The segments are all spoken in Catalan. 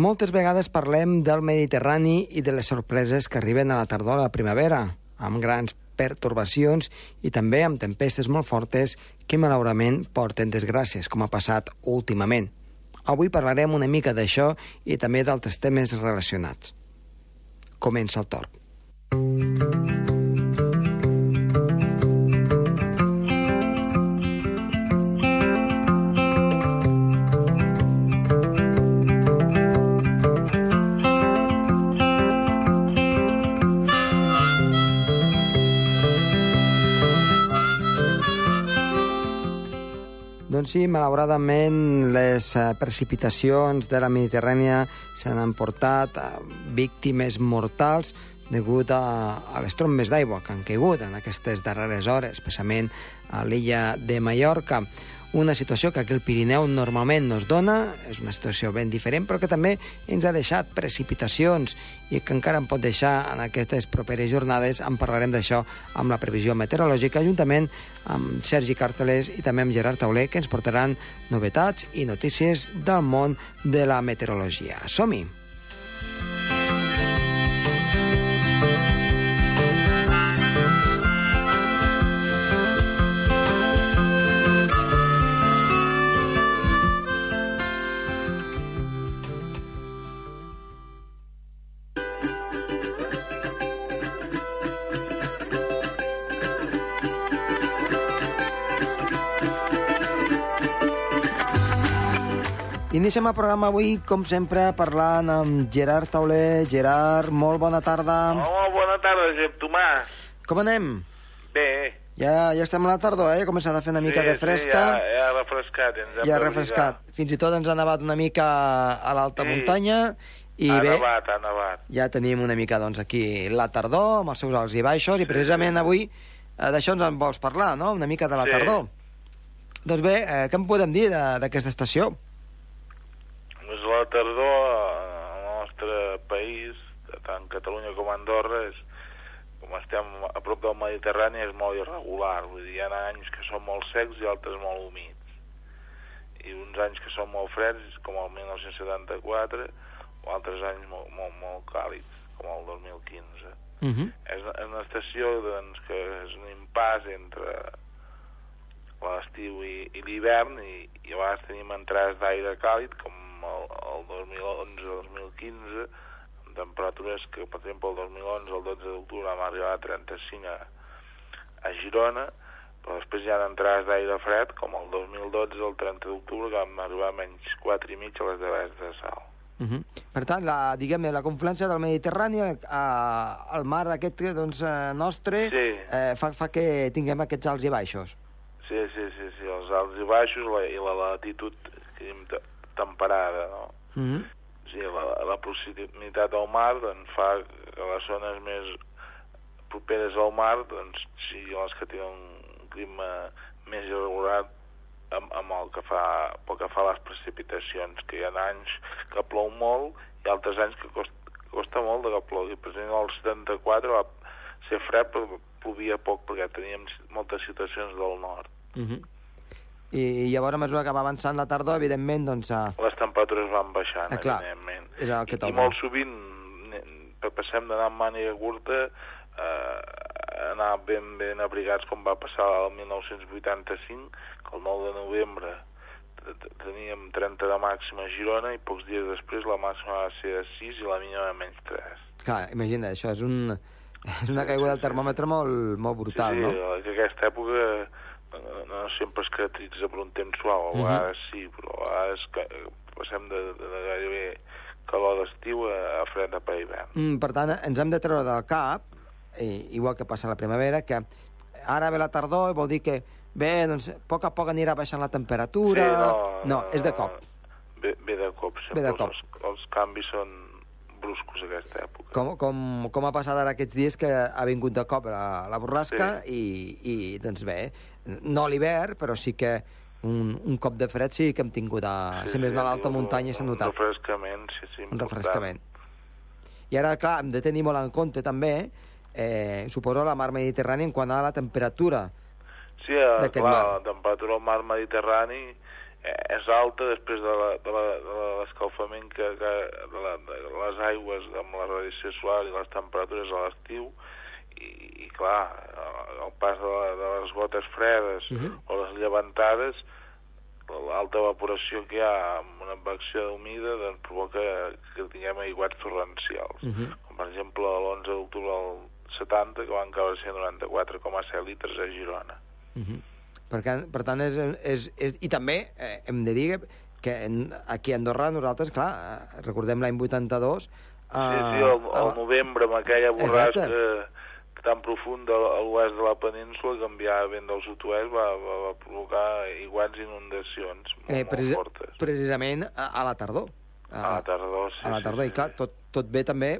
Moltes vegades parlem del Mediterrani i de les sorpreses que arriben a la tardor a la primavera, amb grans pertorbacions i també amb tempestes molt fortes que malauradament porten desgràcies, com ha passat últimament. Avui parlarem una mica d'això i també d'altres temes relacionats. Comença el torn. Doncs sí, malauradament les eh, precipitacions de la Mediterrània s'han emportat víctimes mortals degut a, a les trombes d'aigua que han caigut en aquestes darreres hores, especialment a l'illa de Mallorca una situació que aquí al Pirineu normalment no es dona, és una situació ben diferent, però que també ens ha deixat precipitacions i que encara en pot deixar en aquestes properes jornades. En parlarem d'això amb la previsió meteorològica, juntament amb Sergi Cartelés i també amb Gerard Tauler, que ens portaran novetats i notícies del món de la meteorologia. Som-hi! Iniciem el programa avui, com sempre, parlant amb Gerard Tauler. Gerard, molt bona tarda. Hola, bona tarda, Josep Tomàs. Com anem? Bé. Ja, ja estem a la tardor, eh? Ha començat a fer una mica sí, de fresca. Sí, ja, ja ha refrescat. Ens ja ha refrescat. Fins i tot ens ha nevat una mica a l'alta Sí. muntanya. I ha bé, nevat, ha nevat. ja tenim una mica, doncs, aquí la tardor, amb els seus alts i baixos, i precisament avui eh, d'això ens en vols parlar, no?, una mica de la Sí. tardor. Doncs bé, eh, què en podem dir d'aquesta estació? Tardor al nostre país, tant Catalunya com Andorra, és, com estem a prop del Mediterrani, és molt irregular. Vull dir, hi ha anys que són molt secs i altres molt humits. I uns anys que són molt freds, com el 1974, o altres anys molt, molt, molt càlids, com el 2015. Uh -huh. és una- és una estació doncs, que és un impàs entre l'estiu i, i l'hivern i, i a vegades tenim entrades d'aire càlid com el, el 2011-2015 amb temperatures que per exemple el 2011 el 12 d'octubre vam arribar a 35 a, a Girona però després hi ha entrades d'aire fred com el 2012 el 30 d'octubre que vam arribar a menys 4 i mig a les devers de sal Uh -huh. Per tant, la, diguem la confluència del Mediterrani eh, al mar aquest doncs, eh, nostre Sí. eh, fa, fa que tinguem aquests alts i baixos. Sí, sí, sí, sí, els alts i baixos la, i la latitud temperada, no? Uh -huh. O sigui, la, la proximitat al mar doncs, fa que les zones més properes al mar doncs, siguin les que tenen un clima més irregular amb, amb el que fa, pel que fa a les precipitacions, que hi ha anys que plou molt i altres anys que costa, costa molt de que plogui. Per exemple, el 74 va ser fred però plovia poc perquè teníem moltes situacions del nord. Uh -huh. I llavors, a mesura que va avançant la tardor, evidentment, doncs... Eh, les temperatures van baixant, Ah, clar. evidentment. És el que I, toca. I molt sovint passem d'anar amb màniga curta eh, a anar ben, ben abrigats com va passar el 1985, que el 9 de novembre teníem 30 de màxima a Girona i pocs dies després la màxima va ser de 6 i la mínima de menys 3. clar, imagina, això és, un, és una caiguda del termòmetre molt, molt brutal, sí, sí, no? que aquesta època no, no sempre es caracteritza per un temps suau, a Mhm. vegades sí, però a vegades que, passem de, de, de gairebé calor d'estiu a, a fred de hivern. Mm, per tant, ens hem de treure del cap, i, igual que passa a la primavera, que ara ve la tardor i vol dir que, bé, doncs, a poc a poc anirà baixant la temperatura... Sí, no, és de cop. Ve, ve de cop, sempre. Ve de cop. Els, els canvis són bruscos aquesta època. Com, com, com ha passat ara aquests dies que ha vingut de cop la, la borrasca i, i, doncs bé, no l'hivern, però sí que un, un cop de fred sí que hem tingut a, sí, més no a l'alta un- muntanya s'ha Un notat. refrescament, sí, sí, un important. refrescament. I ara, clar, hem de tenir molt en compte també, eh, suposo, la mar Mediterrània en quant a la temperatura. Sí, eh, clar, mar. la temperatura al mar Mediterrani és alta després de l'escalfament que, que de, la, de les aigües amb la radiació solar i les temperatures a l'estiu i, i clar, el pas de, la, de les gotes fredes Mhm. o les llevantades l'alta evaporació que hi ha amb una advecció humida doncs provoca que tinguem aiguats torrencials Mhm. com per exemple l'11 d'octubre del 70 que van caure 194,7 litres a Girona Mhm. Per, per tant, és, és, és, i també eh, hem de dir que en, aquí a Andorra nosaltres, clar, eh, recordem l'any 82... Sí, sí, al, al novembre, amb aquella borrasca tan profunda a l'oest de la península, que enviava vent del sud-oest, va, va, va provocar iguals inundacions molt, eh, molt preci fortes. precisament a, a la tardor. A la tardor, sí. a la tardor, sí, i clar, sí. tot, tot ve també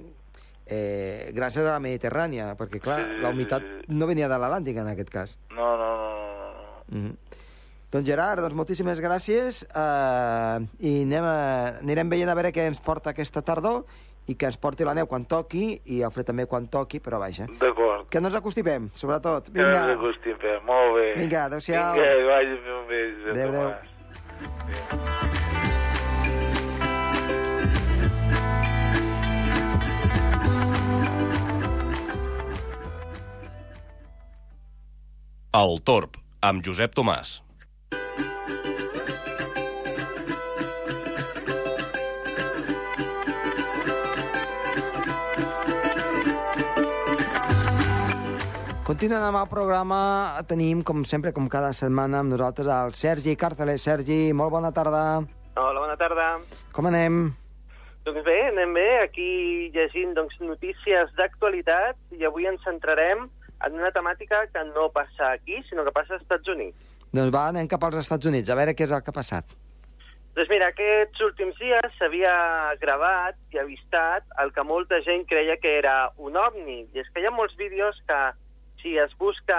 eh, gràcies a la Mediterrània, perquè clar, Sí, la humitat sí, sí. no venia de l'Atlàntic en aquest cas. No, no. no. Mm -hmm. Doncs Gerard, doncs moltíssimes gràcies eh, i anem a, anirem veient a veure què ens porta aquesta tardor i que ens porti la neu quan toqui i el fred també quan toqui, però vaja. D'acord. Que no ens acostimem, sobretot. Que no Vinga, ens acostim, molt bé. Vinga, adéu-siau. Vinga, que vagi fent bé. Adéu, adéu. El Torb, amb Josep Tomàs. Continuant amb el programa, tenim, com sempre, com cada setmana, amb nosaltres el Sergi Càrceles. Sergi, molt bona tarda. Hola, bona tarda. Com anem? Doncs bé, anem bé, aquí llegint doncs, notícies d'actualitat i avui ens centrarem en una temàtica que no passa aquí, sinó que passa als Estats Units. Doncs va, anem cap als Estats Units, a veure què és el que ha passat. Doncs mira, aquests últims dies s'havia gravat i avistat el que molta gent creia que era un ovni. I és que hi ha molts vídeos que, si es busca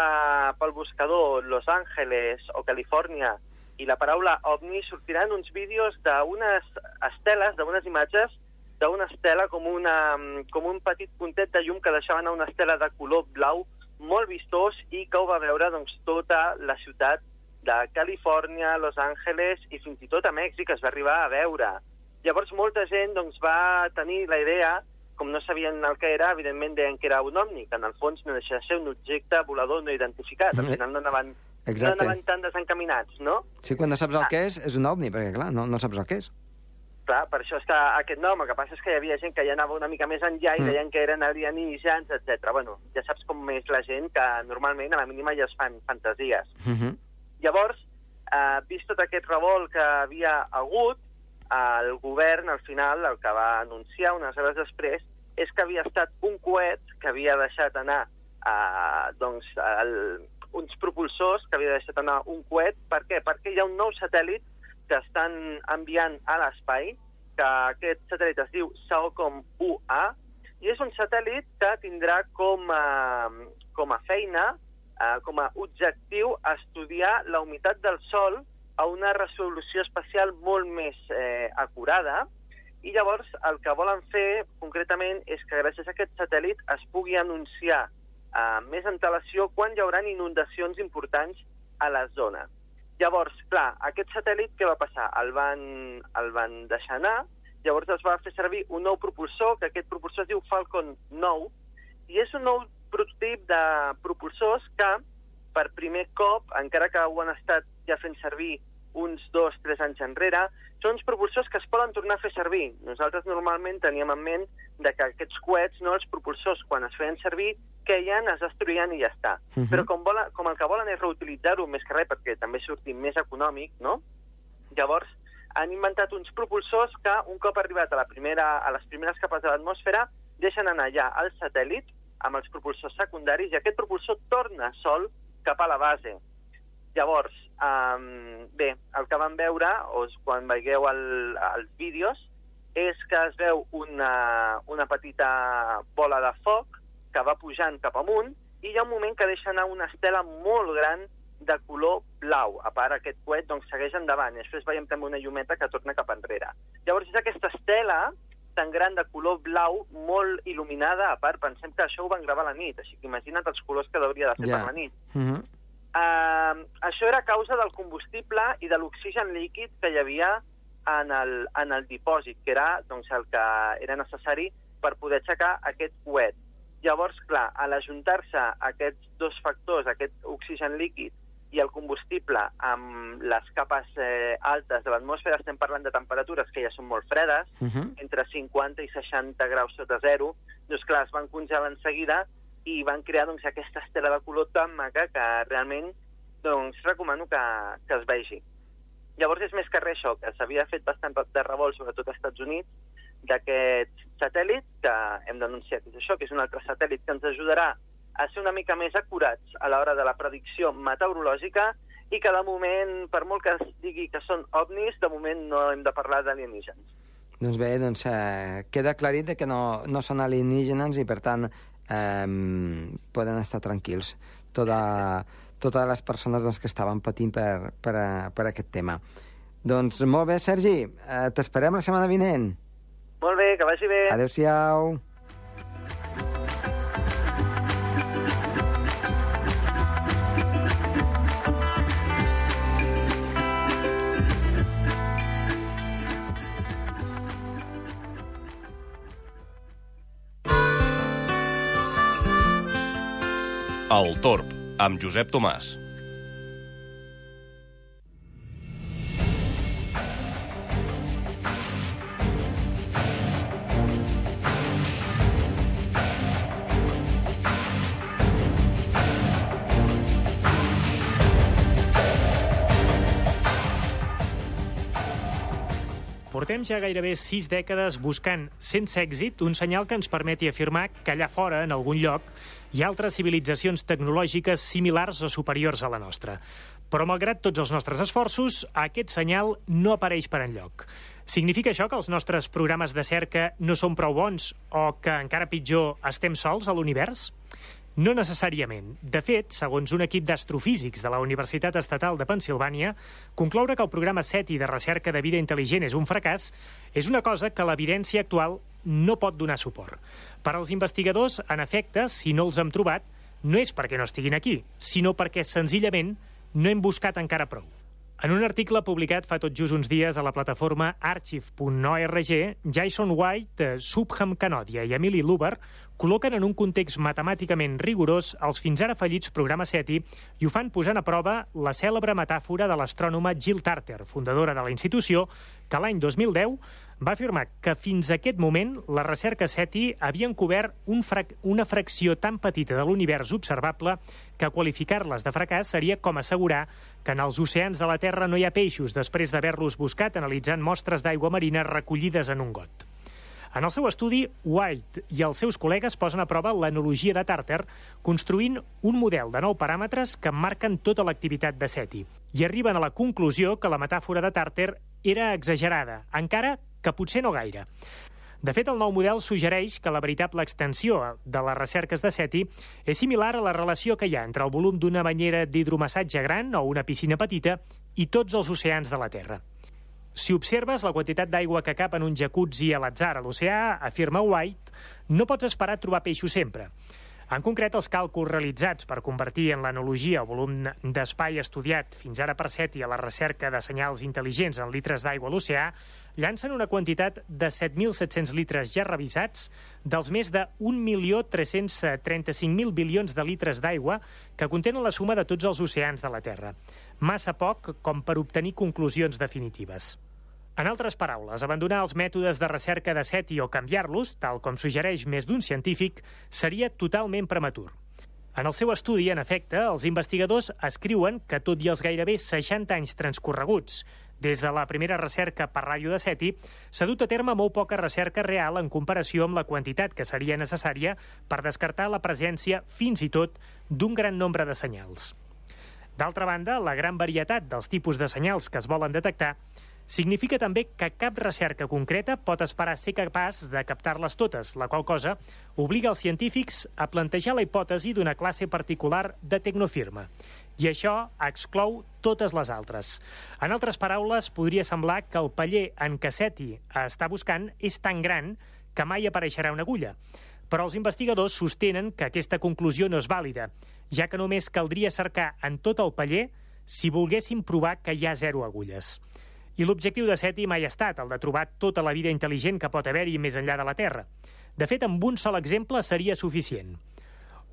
pel buscador Los Angeles o Califòrnia i la paraula ovni, sortiran uns vídeos d'unes esteles, d'unes imatges d'una estela com, una, com un petit puntet de llum que deixaven a una estela de color blau molt vistós i que ho va veure doncs, tota la ciutat de Califòrnia, Los Angeles i fins i tot a Mèxic es va arribar a veure. Llavors molta gent doncs, va tenir la idea, com no sabien el que era, evidentment deien que era un ovni, que en el fons no deixa de ser un objecte volador no identificat. Al final no anaven, no Exacte. anaven tan desencaminats, no? Sí, quan no saps el que és, és un ovni, perquè clar, no, no saps el que és. Clar, per això està aquest nom. El que passa és que hi havia gent que ja anava una mica més enllà i Mm. deien que eren alienígens, etc. Bueno, ja saps com és la gent, que normalment a la mínima ja es fan fantasies. Uh -huh. Llavors, eh, vist tot aquest revolt que havia hagut, el govern, al final, el que va anunciar unes hores després, és que havia estat un coet que havia deixat anar eh, doncs, el, uns propulsors, que havia deixat anar un coet. Per què? Perquè hi ha un nou satèl·lit que estan enviant a l'espai, que aquest satèl·lit es diu SAOCOM UA, i és un satèl·lit que tindrà com a, com a feina eh, com a objectiu estudiar la humitat del sol a una resolució espacial molt més eh, acurada i llavors el que volen fer concretament és que gràcies a aquest satèl·lit es pugui anunciar eh, més antelació quan hi haurà inundacions importants a la zona. Llavors, clar, aquest satèl·lit què va passar? El van, el van deixar anar, llavors es va fer servir un nou propulsor, que aquest propulsor es diu Falcon 9, i és un nou prototip de propulsors que per primer cop, encara que ho han estat ja fent servir uns dos, tres anys enrere, són uns propulsors que es poden tornar a fer servir. Nosaltres normalment teníem en ment de que aquests coets, no, els propulsors, quan es feien servir, queien, es destruïen i ja està. Mhm. Però com, vola, com el que volen és reutilitzar-ho més que res perquè també surti més econòmic, no? Llavors, han inventat uns propulsors que, un cop arribat a, la primera, a les primeres capes de l'atmosfera, deixen anar ja el satèl·lit amb els propulsors secundaris i aquest propulsor torna sol cap a la base. Llavors, um, bé, el que vam veure, o quan veieu el, els vídeos, és que es veu una, una petita bola de foc que va pujant cap amunt i hi ha un moment que deixa anar una estela molt gran de color blau. A part, aquest coet doncs, segueix endavant i després veiem també una llumeta que torna cap enrere. Llavors, és aquesta estela tan gran de color blau, molt il·luminada. A part, pensem que això ho van gravar a la nit, així que imagina't els colors que hauria de fer Ja. per la nit. Uh -huh. Uh, això era a causa del combustible i de l'oxigen líquid que hi havia en el, en el dipòsit, que era doncs, el que era necessari per poder aixecar aquest coet. Llavors, clar, a l'ajuntar-se aquests dos factors, aquest oxigen líquid i el combustible amb les capes eh, altes de l'atmosfera, estem parlant de temperatures que ja són molt fredes, Uh -huh. entre 50 i 60 graus sota zero, doncs clar, es van congelar en seguida i van crear doncs, aquesta estela de color tan maca que realment doncs, recomano que, que es vegi. Llavors és més que res això, que s'havia fet bastant de revolt, sobretot als Estats Units, d'aquest satèl·lit, que hem denunciat és això, que és un altre satèl·lit que ens ajudarà a ser una mica més acurats a l'hora de la predicció meteorològica i que de moment, per molt que es digui que són ovnis, de moment no hem de parlar d'alienígens. Doncs bé, doncs, eh, queda aclarit que no, no són alienígenes i, per tant, eh, poden estar tranquils tota, totes les persones doncs, que estaven patint per, per, a- per aquest tema. Doncs molt bé, Sergi, eh, t'esperem la setmana vinent. Molt bé, que vagi bé. Adéu-siau. El Torb, amb Josep Tomàs. Portem ja gairebé sis dècades buscant, sense èxit, un senyal que ens permeti afirmar que allà fora, en algun lloc, hi ha altres civilitzacions tecnològiques similars o superiors a la nostra. Però, malgrat tots els nostres esforços, aquest senyal no apareix per enlloc. Significa això que els nostres programes de cerca no són prou bons o que, encara pitjor, estem sols a l'univers? No necessàriament. De fet, segons un equip d'astrofísics de la Universitat Estatal de Pensilvània, concloure que el programa SETI de recerca de vida intel·ligent és un fracàs és una cosa que l'evidència actual no pot donar suport. Per als investigadors, en efecte, si no els hem trobat, no és perquè no estiguin aquí, sinó perquè senzillament no hem buscat encara prou. En un article publicat fa tot just uns dies a la plataforma archive.org, Jason White, Subham Kanodia i Emily Luber col·loquen en un context matemàticament rigorós els fins ara fallits programes SETI i ho fan posant a prova la cèlebre metàfora de l'astrònoma Jill Tarter, fundadora de la institució, que l'any 2010 va afirmar que fins a aquest moment la recerca SETI havien cobert un frac una fracció tan petita de l'univers observable que qualificar-les de fracàs seria com assegurar que en els oceans de la Terra no hi ha peixos després d'haver-los buscat analitzant mostres d'aigua marina recollides en un got. En el seu estudi, White i els seus col·legues posen a prova l'analogia de Tarter construint un model de nou paràmetres que marquen tota l'activitat de SETI i arriben a la conclusió que la metàfora de Tarter era exagerada, encara que potser no gaire. De fet, el nou model suggereix que la veritable extensió de les recerques de SETI és similar a la relació que hi ha entre el volum d'una banyera d'hidromassatge gran o una piscina petita i tots els oceans de la Terra. Si observes la quantitat d'aigua que cap en un jacuzzi a l'atzar a l'oceà, afirma White, no pots esperar trobar peixos sempre. En concret, els càlculs realitzats per convertir en l'analogia el volum d'espai estudiat fins ara per SETI a la recerca de senyals intel·ligents en litres d'aigua a l'oceà llancen una quantitat de 7.700 litres ja revisats dels més de 1.335.000 bilions de litres d'aigua que contenen la suma de tots els oceans de la Terra. Massa poc com per obtenir conclusions definitives. En altres paraules, abandonar els mètodes de recerca de SETI o canviar-los, tal com suggereix més d'un científic, seria totalment prematur. En el seu estudi, en efecte, els investigadors escriuen que, tot i els gairebé 60 anys transcorreguts des de la primera recerca per ràdio de SETI, s'ha dut a terme molt poca recerca real en comparació amb la quantitat que seria necessària per descartar la presència, fins i tot, d'un gran nombre de senyals. D'altra banda, la gran varietat dels tipus de senyals que es volen detectar significa també que cap recerca concreta pot esperar ser capaç de captar-les totes, la qual cosa obliga els científics a plantejar la hipòtesi d'una classe particular de tecnofirma. I això exclou totes les altres. En altres paraules, podria semblar que el paller en què SETI està buscant és tan gran que mai apareixerà una agulla. Però els investigadors sostenen que aquesta conclusió no és vàlida, ja que només caldria cercar en tot el paller si volguéssim provar que hi ha zero agulles. I l'objectiu de SETI mai ha estat el de trobar tota la vida intel·ligent que pot haver-hi més enllà de la Terra. De fet, amb un sol exemple seria suficient.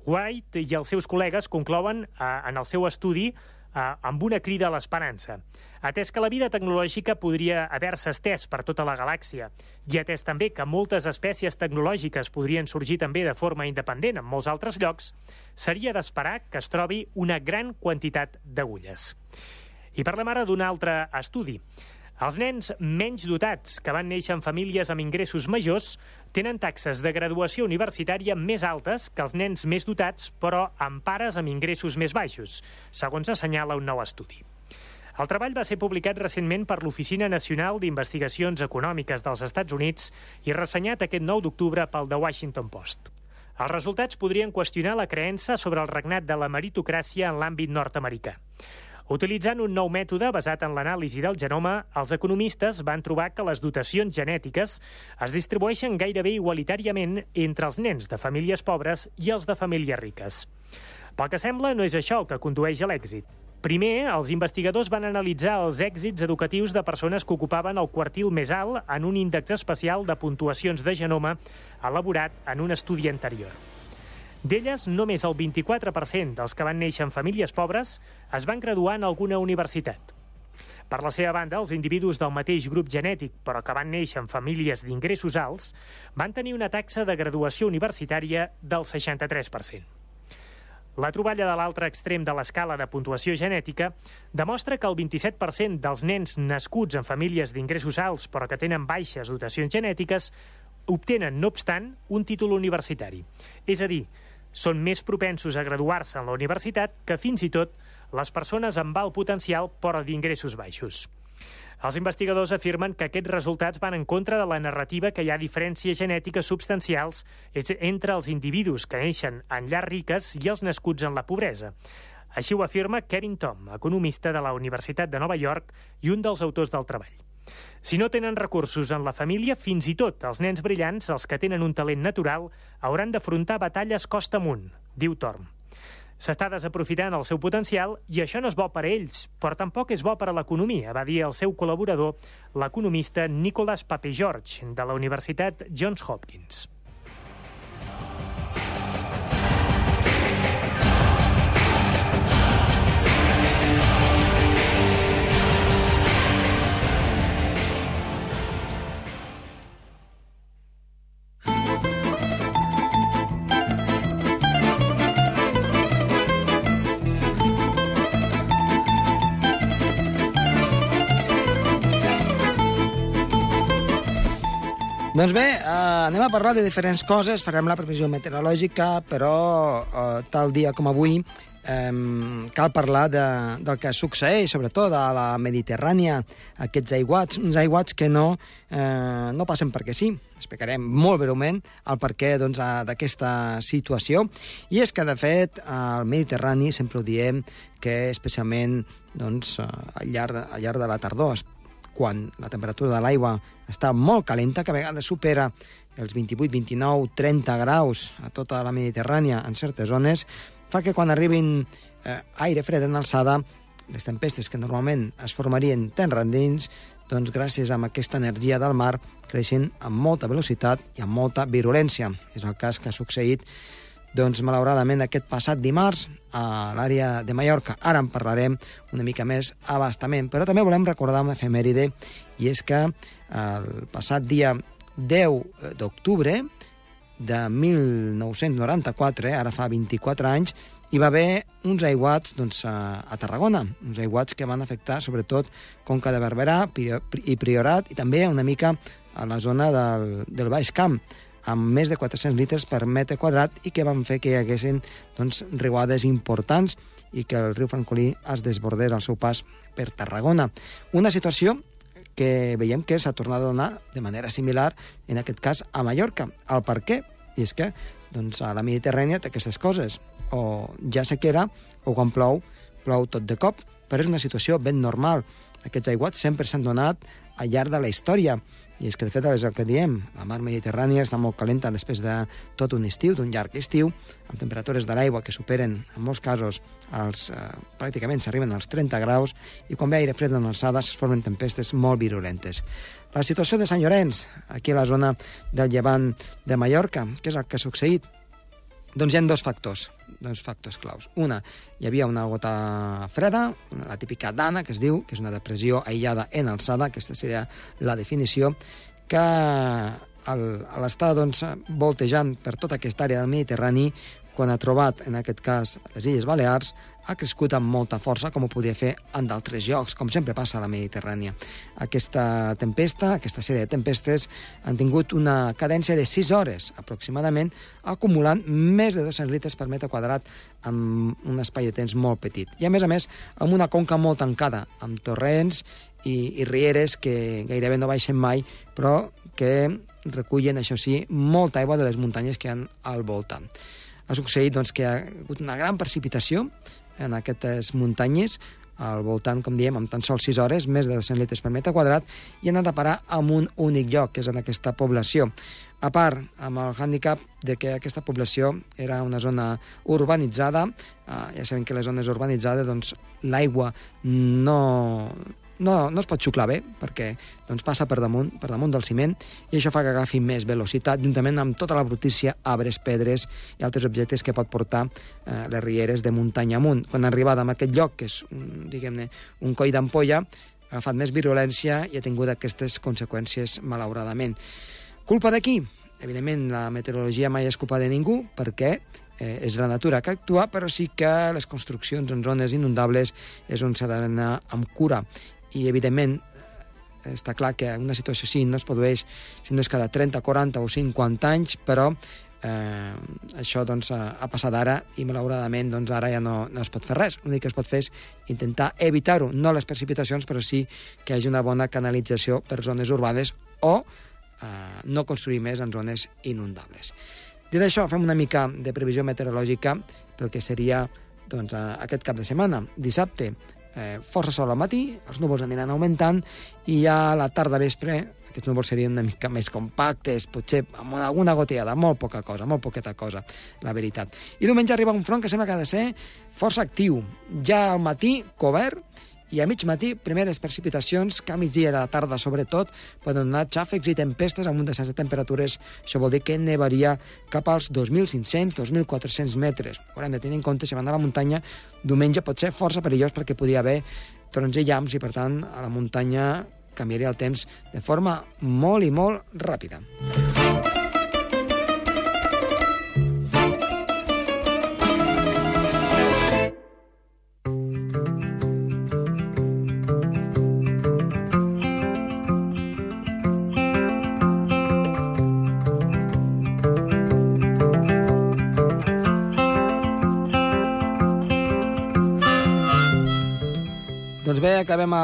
White i els seus col·legues conclouen eh, en el seu estudi eh, amb una crida a l'esperança. Atès que la vida tecnològica podria haver-se estès per tota la galàxia i atès també que moltes espècies tecnològiques podrien sorgir també de forma independent en molts altres llocs, seria d'esperar que es trobi una gran quantitat d'agulles. I parlem ara d'un altre estudi. Els nens menys dotats, que van néixer en famílies amb ingressos majors, tenen taxes de graduació universitària més altes que els nens més dotats, però amb pares amb ingressos més baixos, segons assenyala un nou estudi. El treball va ser publicat recentment per l'Oficina Nacional d'Investigacions Econòmiques dels Estats Units i ressenyat aquest 9 d'octubre pel The Washington Post. Els resultats podrien qüestionar la creença sobre el regnat de la meritocràcia en l'àmbit nord-americà. Utilitzant un nou mètode basat en l'anàlisi del genoma, els economistes van trobar que les dotacions genètiques es distribueixen gairebé igualitàriament entre els nens de famílies pobres i els de famílies riques. Pel que sembla, no és això el que condueix a l'èxit. Primer, els investigadors van analitzar els èxits educatius de persones que ocupaven el quartil més alt en un índex especial de puntuacions de genoma elaborat en un estudi anterior. D'elles, només el 24% dels que van néixer en famílies pobres es van graduar en alguna universitat. Per la seva banda, els individus del mateix grup genètic, però que van néixer en famílies d'ingressos alts, van tenir una taxa de graduació universitària del 63%. La troballa de l'altre extrem de l'escala de puntuació genètica demostra que el 27% dels nens nascuts en famílies d'ingressos alts però que tenen baixes dotacions genètiques obtenen, no obstant, un títol universitari. És a dir, són més propensos a graduar-se en la universitat que fins i tot les persones amb alt potencial però d'ingressos baixos. Els investigadors afirmen que aquests resultats van en contra de la narrativa que hi ha diferències genètiques substancials entre els individus que neixen en llars riques i els nascuts en la pobresa. Així ho afirma Kevin Tom, economista de la Universitat de Nova York i un dels autors del treball. Si no tenen recursos en la família, fins i tot els nens brillants, els que tenen un talent natural, hauran d'afrontar batalles costa amunt, diu Torm. S'està desaprofitant el seu potencial i això no és bo per a ells, però tampoc és bo per a l'economia, va dir el seu col·laborador, l'economista Nicholas George, de la Universitat Johns Hopkins. Doncs bé, eh, anem a parlar de diferents coses, farem la previsió meteorològica, però eh, tal dia com avui eh, cal parlar de, del que succeeix, sobretot a la Mediterrània, aquests aiguats, uns aiguats que no, eh, no passen perquè sí. Explicarem molt breument el perquè doncs, d'aquesta doncs, situació. I és que, de fet, al Mediterrani sempre ho diem que especialment doncs, al, llarg, al llarg de la tardor quan la temperatura de l'aigua està molt calenta, que a vegades supera els 28, 29, 30 graus a tota la Mediterrània en certes zones, fa que quan arribin eh, aire fred en alçada, les tempestes que normalment es formarien terra endins, doncs gràcies a aquesta energia del mar creixen amb molta velocitat i amb molta virulència. És el cas que ha succeït doncs, malauradament, aquest passat dimarts a l'àrea de Mallorca. Ara en parlarem una mica més abastament, però també volem recordar una efemèride, i és que el passat dia 10 d'octubre de 1994, eh, ara fa 24 anys, hi va haver uns aiguats doncs, a Tarragona, uns aiguats que van afectar sobretot Conca de Barberà i Priorat, i també una mica a la zona del, del Baix Camp amb més de 400 litres per metre quadrat i que van fer que hi haguessin doncs, riuades importants i que el riu Francolí es desbordés al seu pas per Tarragona. Una situació que veiem que s'ha tornat a donar de manera similar, en aquest cas, a Mallorca. El per què? I és que doncs, a la Mediterrània té aquestes coses. O ja sequera, o quan plou, plou tot de cop. Però és una situació ben normal. Aquests aiguats sempre s'han donat al llarg de la història I és que, de fet, és el que diem, la mar Mediterrània està molt calenta després de tot un estiu, d'un llarg estiu, amb temperatures de l'aigua que superen, en molts casos, els, eh, pràcticament s'arriben als 30 graus, i quan ve aire fred en alçada es formen tempestes molt virulentes. La situació de Sant Llorenç, aquí a la zona del llevant de Mallorca, què és el que ha succeït? Doncs hi ha dos factors, dos factors claus. Una, hi havia una gota freda, la típica dana, que es diu, que és una depressió aïllada en alçada, aquesta seria la definició, que a l'estar doncs, voltejant per tota aquesta àrea del Mediterrani, quan ha trobat, en aquest cas, les Illes Balears, ha crescut amb molta força, com ho podia fer en d'altres llocs, com sempre passa a la Mediterrània. Aquesta tempesta, aquesta sèrie de tempestes, han tingut una cadència de 6 hores, aproximadament, acumulant més de 200 litres per metre quadrat en un espai de temps molt petit. I, a més a més, amb una conca molt tancada, amb torrents i, i rieres que gairebé no baixen mai, però que recullen, això sí, molta aigua de les muntanyes que hi ha al voltant ha succeït doncs, que hi ha hagut una gran precipitació en aquestes muntanyes, al voltant, com diem, amb tan sols 6 hores, més de 200 litres per metre quadrat, i han anat a parar en un únic lloc, que és en aquesta població. A part, amb el hàndicap de que aquesta població era una zona urbanitzada, eh, ja sabem que les zones urbanitzades, doncs, l'aigua no, no, no es pot xuclar bé, perquè doncs, passa per damunt, per damunt del ciment, i això fa que agafi més velocitat, juntament amb tota la brutícia, arbres, pedres i altres objectes que pot portar eh, les rieres de muntanya amunt. Quan ha arribat a aquest lloc, que és, diguem-ne, un coll d'ampolla, ha agafat més virulència i ha tingut aquestes conseqüències, malauradament. Culpa de qui? Evidentment, la meteorologia mai és culpa de ningú, perquè eh, és la natura que actua, però sí que les construccions en zones inundables és on s'ha d'anar amb cura i evidentment està clar que una situació així no es produeix si no és cada 30, 40 o 50 anys, però eh, això doncs, ha passat ara i malauradament doncs, ara ja no, no es pot fer res. L'únic que es pot fer és intentar evitar-ho, no les precipitacions, però sí que hi hagi una bona canalització per zones urbanes o eh, no construir més en zones inundables. Dit això, fem una mica de previsió meteorològica pel que seria doncs, aquest cap de setmana. Dissabte, eh, força sol al matí, els núvols aniran augmentant i ja a la tarda vespre aquests núvols serien una mica més compactes, potser amb alguna gotellada, molt poca cosa, molt poqueta cosa, la veritat. I diumenge arriba un front que sembla que ha de ser força actiu. Ja al matí, cobert, i a mig matí, primeres precipitacions, que a migdia i a la tarda, sobretot, poden donar xàfecs i tempestes amb un descens de temperatures. Això vol dir que nevaria cap als 2.500-2.400 metres. Haurem de tenir en compte, si van a la muntanya, diumenge pot ser força perillós perquè podria haver trons i llamps i, per tant, a la muntanya canviaria el temps de forma molt i molt ràpida.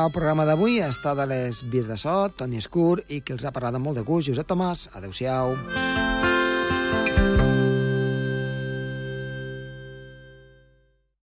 El programa d'avui. Està de les vies de so, Toni Escur, i que els ha parlat amb molt de gust, Josep Tomàs. Adéu-siau.